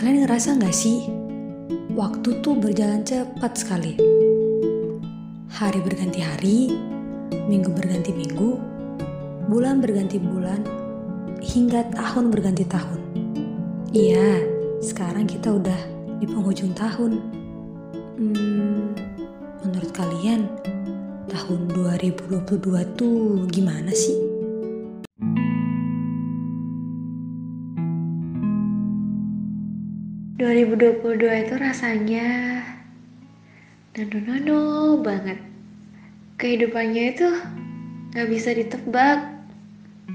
Kalian ngerasa nggak sih? Waktu tuh berjalan cepat sekali. Hari berganti hari, minggu berganti minggu, bulan berganti bulan, hingga tahun berganti tahun. Iya, sekarang kita udah di penghujung tahun. Hmm, menurut kalian, tahun 2022 tuh gimana sih? ...2022 itu rasanya... ...nano-nano banget. Kehidupannya itu... ...gak bisa ditebak.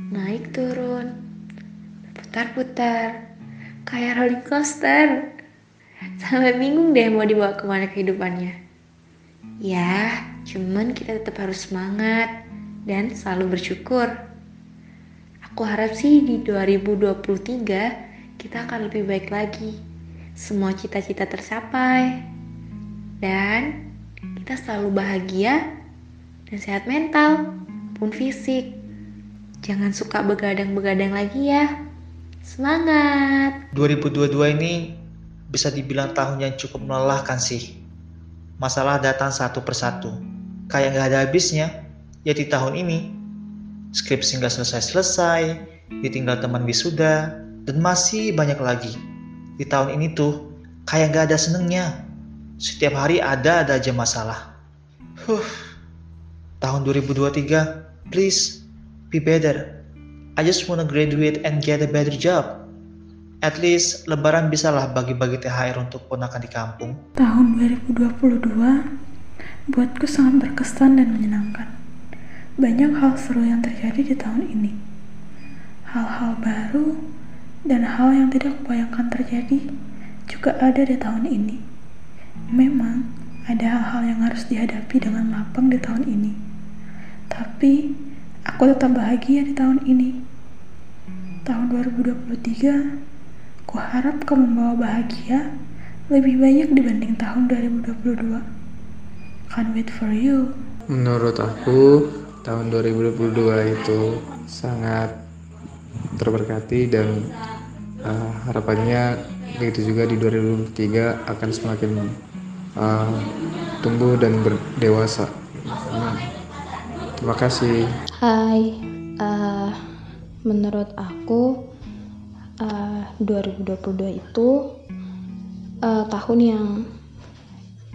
Naik turun. Putar-putar. Kayak rolling coaster. Sampai bingung deh mau dibawa ke mana kehidupannya. Ya, cuman kita tetap harus semangat dan selalu bersyukur. Aku harap sih di 2023 kita akan lebih baik lagi. Semua cita-cita tercapai. Dan kita selalu bahagia dan sehat mental pun fisik. Jangan suka begadang-begadang lagi ya. Semangat! 2022 ini bisa dibilang tahun yang cukup melelahkan sih. Masalah datang satu persatu. Kayak nggak ada habisnya. Ya di tahun ini, skripsi nggak selesai-selesai, ditinggal teman wisuda, dan masih banyak lagi. Di tahun ini tuh, kayak nggak ada senengnya. Setiap hari ada ada aja masalah. Huh. Tahun 2023, please be better. I just wanna graduate and get a better job. At least lebaran bisalah bagi-bagi THR untuk ponakan di kampung. Tahun 2022 buatku sangat berkesan dan menyenangkan. Banyak hal seru yang terjadi di tahun ini. Hal-hal baru dan hal yang tidak kubayangkan terjadi juga ada di tahun ini. Memang ada hal-hal yang harus dihadapi dengan lapang di tahun ini. Tapi aku tetap bahagia di tahun ini. Tahun 2023 Kuharap kau membawa bahagia lebih banyak dibanding tahun 2022. Can't wait for you. Menurut aku, tahun 2022 itu sangat terberkati dan uh, harapannya begitu juga di 2023 akan semakin uh, tumbuh dan berdewasa. Terima kasih. Hai, uh, menurut aku uh, 2022 itu uh, tahun yang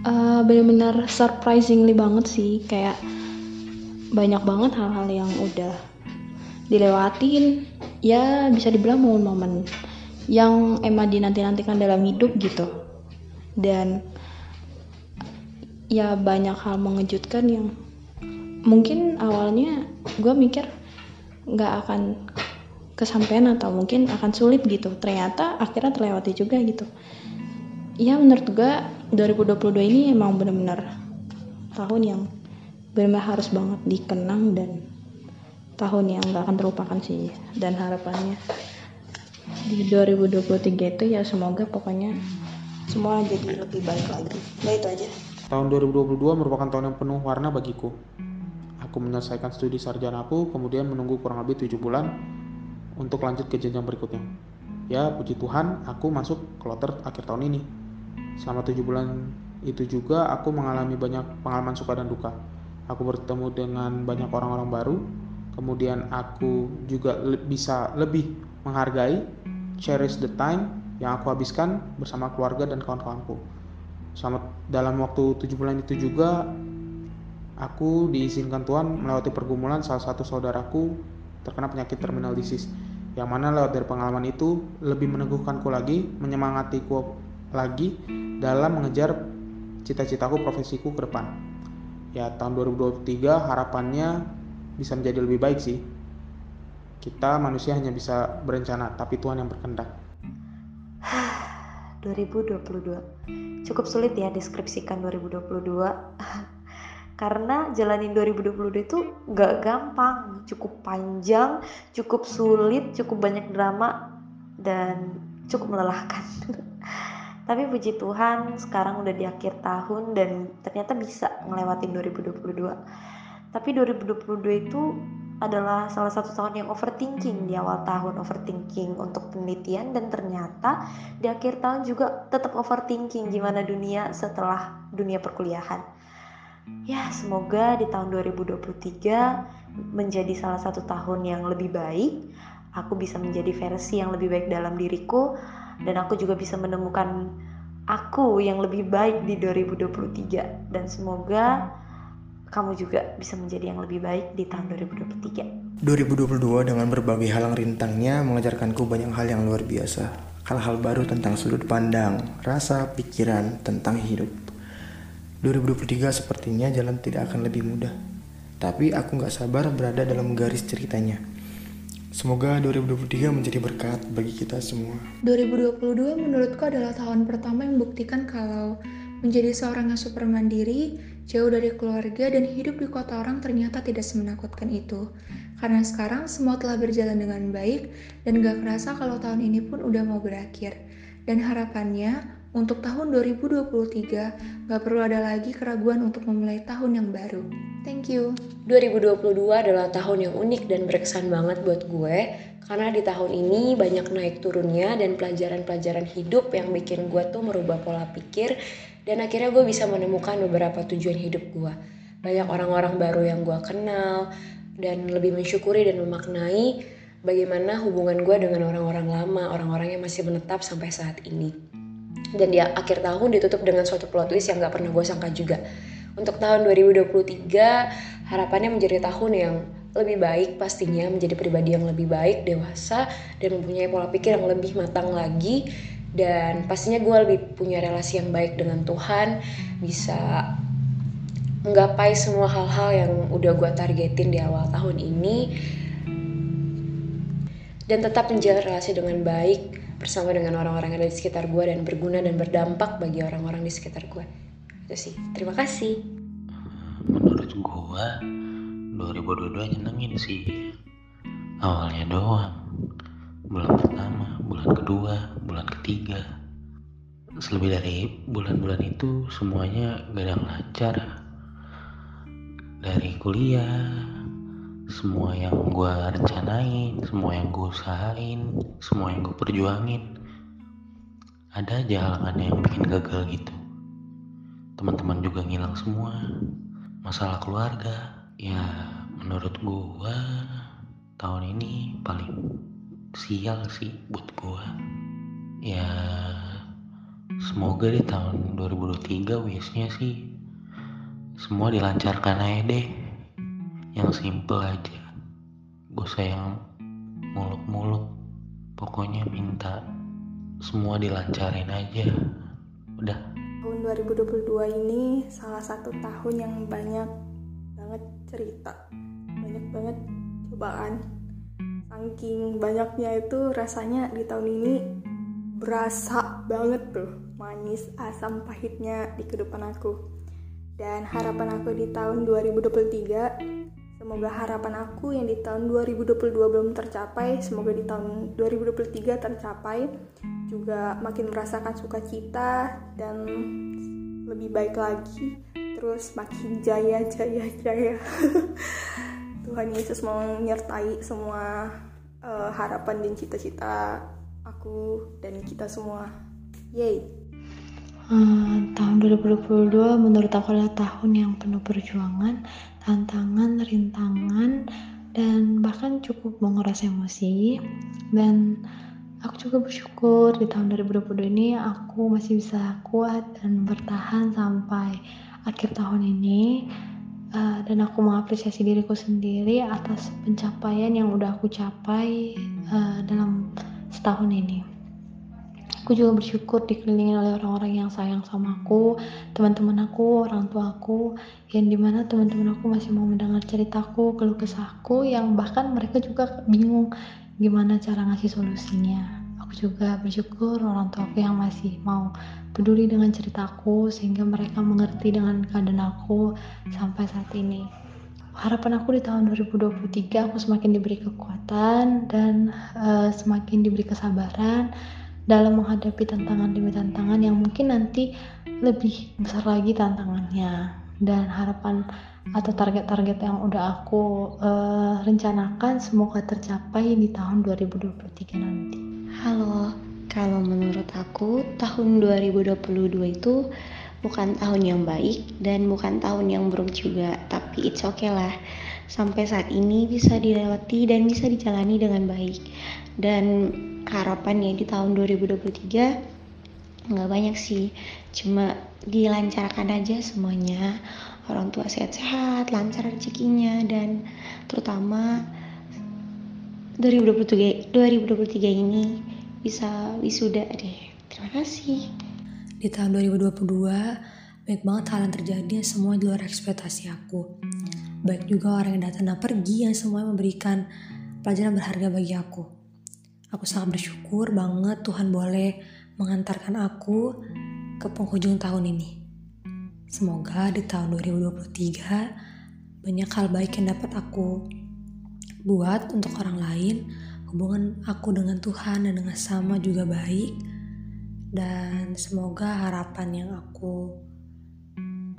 uh, benar-benar surprisingly banget sih kayak banyak banget hal-hal yang udah dilewatin ya bisa dibilang momen-momen yang emang dinanti-nantikan dalam hidup gitu. Dan ya banyak hal mengejutkan yang mungkin awalnya gue mikir nggak akan kesampaian atau mungkin akan sulit gitu. Ternyata akhirnya terlewati juga gitu. Ya menurut gue 2022 ini emang bener-bener tahun yang benar-benar harus banget dikenang dan tahun yang gak akan terlupakan sih dan harapannya di 2023 itu ya semoga pokoknya semua jadi lebih baik lagi nah itu aja tahun 2022 merupakan tahun yang penuh warna bagiku aku menyelesaikan studi sarjana aku kemudian menunggu kurang lebih 7 bulan untuk lanjut ke jenjang berikutnya. Ya, puji Tuhan, aku masuk kloter akhir tahun ini. Selama tujuh bulan itu juga aku mengalami banyak pengalaman suka dan duka. Aku bertemu dengan banyak orang-orang baru, kemudian aku juga le bisa lebih menghargai, cherish the time yang aku habiskan bersama keluarga dan kawan-kawanku. Selama dalam waktu tujuh bulan itu juga, aku diizinkan Tuhan melewati pergumulan salah satu saudaraku terkena penyakit terminal disease yang mana lewat dari pengalaman itu lebih meneguhkanku lagi, menyemangatiku lagi dalam mengejar cita-citaku profesiku ke depan. Ya, tahun 2023 harapannya bisa menjadi lebih baik sih. Kita manusia hanya bisa berencana, tapi Tuhan yang berkehendak. 2022. Cukup sulit ya deskripsikan 2022. karena jalanin 2022 itu gak gampang cukup panjang cukup sulit cukup banyak drama dan cukup melelahkan tapi puji Tuhan sekarang udah di akhir tahun dan ternyata bisa ngelewatin 2022 tapi 2022 itu adalah salah satu tahun yang overthinking di awal tahun, overthinking untuk penelitian dan ternyata di akhir tahun juga tetap overthinking gimana dunia setelah dunia perkuliahan. Ya, semoga di tahun 2023 menjadi salah satu tahun yang lebih baik. Aku bisa menjadi versi yang lebih baik dalam diriku dan aku juga bisa menemukan aku yang lebih baik di 2023 dan semoga kamu juga bisa menjadi yang lebih baik di tahun 2023. 2022 dengan berbagai halang rintangnya mengajarkanku banyak hal yang luar biasa. Hal-hal baru tentang sudut pandang, rasa, pikiran tentang hidup. 2023 sepertinya jalan tidak akan lebih mudah. Tapi aku gak sabar berada dalam garis ceritanya. Semoga 2023 menjadi berkat bagi kita semua. 2022 menurutku adalah tahun pertama yang membuktikan kalau menjadi seorang yang super mandiri, jauh dari keluarga dan hidup di kota orang ternyata tidak semenakutkan itu. Karena sekarang semua telah berjalan dengan baik dan gak kerasa kalau tahun ini pun udah mau berakhir. Dan harapannya untuk tahun 2023 gak perlu ada lagi keraguan untuk memulai tahun yang baru. Thank you. 2022 adalah tahun yang unik dan berkesan banget buat gue karena di tahun ini banyak naik turunnya dan pelajaran-pelajaran hidup yang bikin gue tuh merubah pola pikir dan akhirnya gue bisa menemukan beberapa tujuan hidup gue. Banyak orang-orang baru yang gue kenal dan lebih mensyukuri dan memaknai bagaimana hubungan gue dengan orang-orang lama orang-orang yang masih menetap sampai saat ini. Dan di akhir tahun ditutup dengan suatu plot twist yang gak pernah gue sangka juga. Untuk tahun 2023 harapannya menjadi tahun yang lebih baik pastinya menjadi pribadi yang lebih baik dewasa dan mempunyai pola pikir yang lebih matang lagi dan pastinya gue lebih punya relasi yang baik dengan Tuhan bisa menggapai semua hal-hal yang udah gue targetin di awal tahun ini. Dan tetap menjalin relasi dengan baik bersama dengan orang-orang yang ada di sekitar gue dan berguna dan berdampak bagi orang-orang di sekitar gue itu sih. Terima kasih. Menurut gue 2022 nyenengin sih. Awalnya doang bulan pertama, bulan kedua, bulan ketiga. Selebih dari bulan-bulan itu semuanya gak ada lancar. Dari kuliah, semua yang gue rencanain, semua yang gue usahain, semua yang gue perjuangin, ada aja halangan yang bikin gagal gitu. Teman-teman juga ngilang semua. Masalah keluarga, ya menurut gue tahun ini paling sial sih buat gua. Ya semoga di tahun 2023 wishnya sih semua dilancarkan aja deh. Yang simple aja. Gue sayang muluk-muluk. Pokoknya minta semua dilancarin aja. Udah. Tahun 2022 ini salah satu tahun yang banyak banget cerita. Banyak banget cobaan saking banyaknya itu rasanya di tahun ini berasa banget tuh manis asam pahitnya di kehidupan aku. Dan harapan aku di tahun 2023 semoga harapan aku yang di tahun 2022 belum tercapai semoga di tahun 2023 tercapai juga makin merasakan sukacita dan lebih baik lagi terus makin jaya jaya jaya Tuhan Yesus mau menyertai semua uh, harapan dan cita-cita aku dan kita semua. Yay! Uh, tahun 2022 menurut aku adalah tahun yang penuh perjuangan, tantangan, rintangan, dan bahkan cukup menguras emosi. Dan aku juga bersyukur di tahun 2022 ini aku masih bisa kuat dan bertahan sampai akhir tahun ini uh, dan aku mengapresiasi diriku sendiri atas pencapaian yang udah aku capai uh, dalam setahun ini. Aku juga bersyukur dikelilingi oleh orang-orang yang sayang sama aku, teman-teman aku, orang tua aku, yang di mana teman-teman aku masih mau mendengar ceritaku, keluh kesahku, yang bahkan mereka juga bingung gimana cara ngasih solusinya aku juga bersyukur orang tua aku yang masih mau peduli dengan ceritaku sehingga mereka mengerti dengan keadaan aku sampai saat ini. Harapan aku di tahun 2023 aku semakin diberi kekuatan dan uh, semakin diberi kesabaran dalam menghadapi tantangan demi tantangan yang mungkin nanti lebih besar lagi tantangannya. Dan harapan atau target-target yang udah aku uh, rencanakan semoga tercapai di tahun 2023 nanti. Halo, kalau menurut aku tahun 2022 itu bukan tahun yang baik dan bukan tahun yang buruk juga, tapi it's okay lah. Sampai saat ini bisa dilewati dan bisa dijalani dengan baik. Dan harapannya di tahun 2023 nggak banyak sih, cuma dilancarkan aja semuanya orang tua sehat-sehat, lancar rezekinya dan terutama 2023 2023 ini bisa wisuda deh. Terima kasih. Di tahun 2022 baik banget hal yang terjadi yang semua di luar ekspektasi aku. Baik juga orang yang datang dan pergi yang semua memberikan pelajaran berharga bagi aku. Aku sangat bersyukur banget Tuhan boleh mengantarkan aku ke penghujung tahun ini. Semoga di tahun 2023 banyak hal baik yang dapat aku buat untuk orang lain. Hubungan aku dengan Tuhan dan dengan sama juga baik. Dan semoga harapan yang aku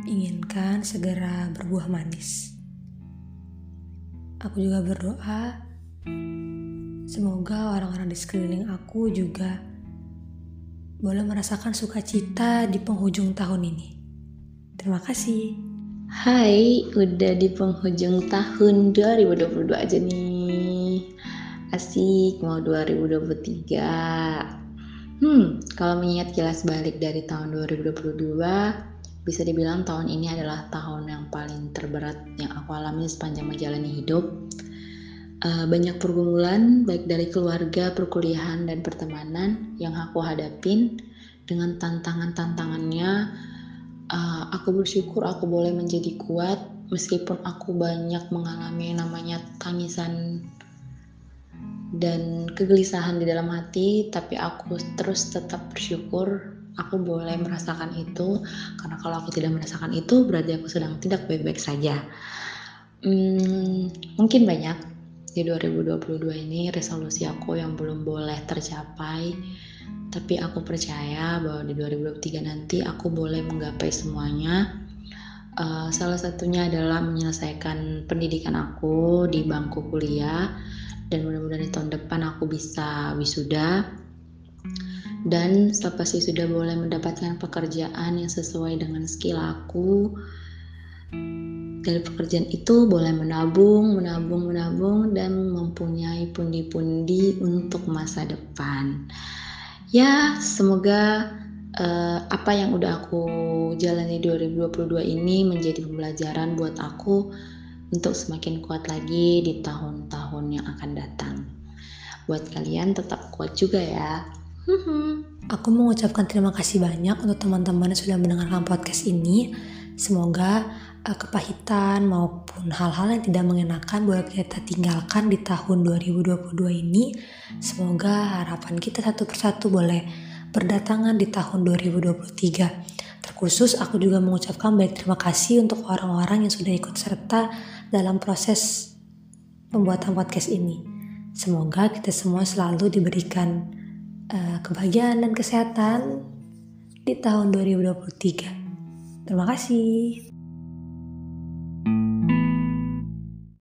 inginkan segera berbuah manis. Aku juga berdoa semoga orang-orang di sekeliling aku juga boleh merasakan sukacita di penghujung tahun ini. Terima kasih. Hai, udah di penghujung tahun 2022 aja nih. Asik, mau 2023. Hmm, kalau mengingat jelas balik dari tahun 2022, bisa dibilang tahun ini adalah tahun yang paling terberat yang aku alami sepanjang menjalani hidup. Uh, banyak pergumulan baik dari keluarga, perkuliahan, dan pertemanan yang aku hadapin dengan tantangan-tantangannya. Uh, aku bersyukur aku boleh menjadi kuat meskipun aku banyak mengalami namanya tangisan dan kegelisahan di dalam hati tapi aku terus tetap bersyukur aku boleh merasakan itu. Karena kalau aku tidak merasakan itu berarti aku sedang tidak baik-baik saja. Hmm, mungkin banyak di 2022 ini resolusi aku yang belum boleh tercapai. Tapi aku percaya bahwa di 2023 nanti aku boleh menggapai semuanya. Uh, salah satunya adalah menyelesaikan pendidikan aku di bangku kuliah. Dan mudah-mudahan di tahun depan aku bisa wisuda. Dan setelah pasti sudah boleh mendapatkan pekerjaan yang sesuai dengan skill aku dari pekerjaan itu boleh menabung, menabung, menabung dan mempunyai pundi-pundi untuk masa depan ya semoga uh, apa yang udah aku jalani 2022 ini menjadi pembelajaran buat aku untuk semakin kuat lagi di tahun-tahun yang akan datang. Buat kalian tetap kuat juga ya. Aku mengucapkan terima kasih banyak untuk teman-teman yang sudah mendengarkan podcast ini. Semoga uh, kepahitan maupun hal-hal yang tidak mengenakan boleh kita tinggalkan di tahun 2022 ini. Semoga harapan kita satu persatu boleh berdatangan di tahun 2023. Terkhusus aku juga mengucapkan baik terima kasih untuk orang-orang yang sudah ikut serta dalam proses pembuatan podcast ini. Semoga kita semua selalu diberikan uh, kebahagiaan dan kesehatan di tahun 2023. Terima kasih.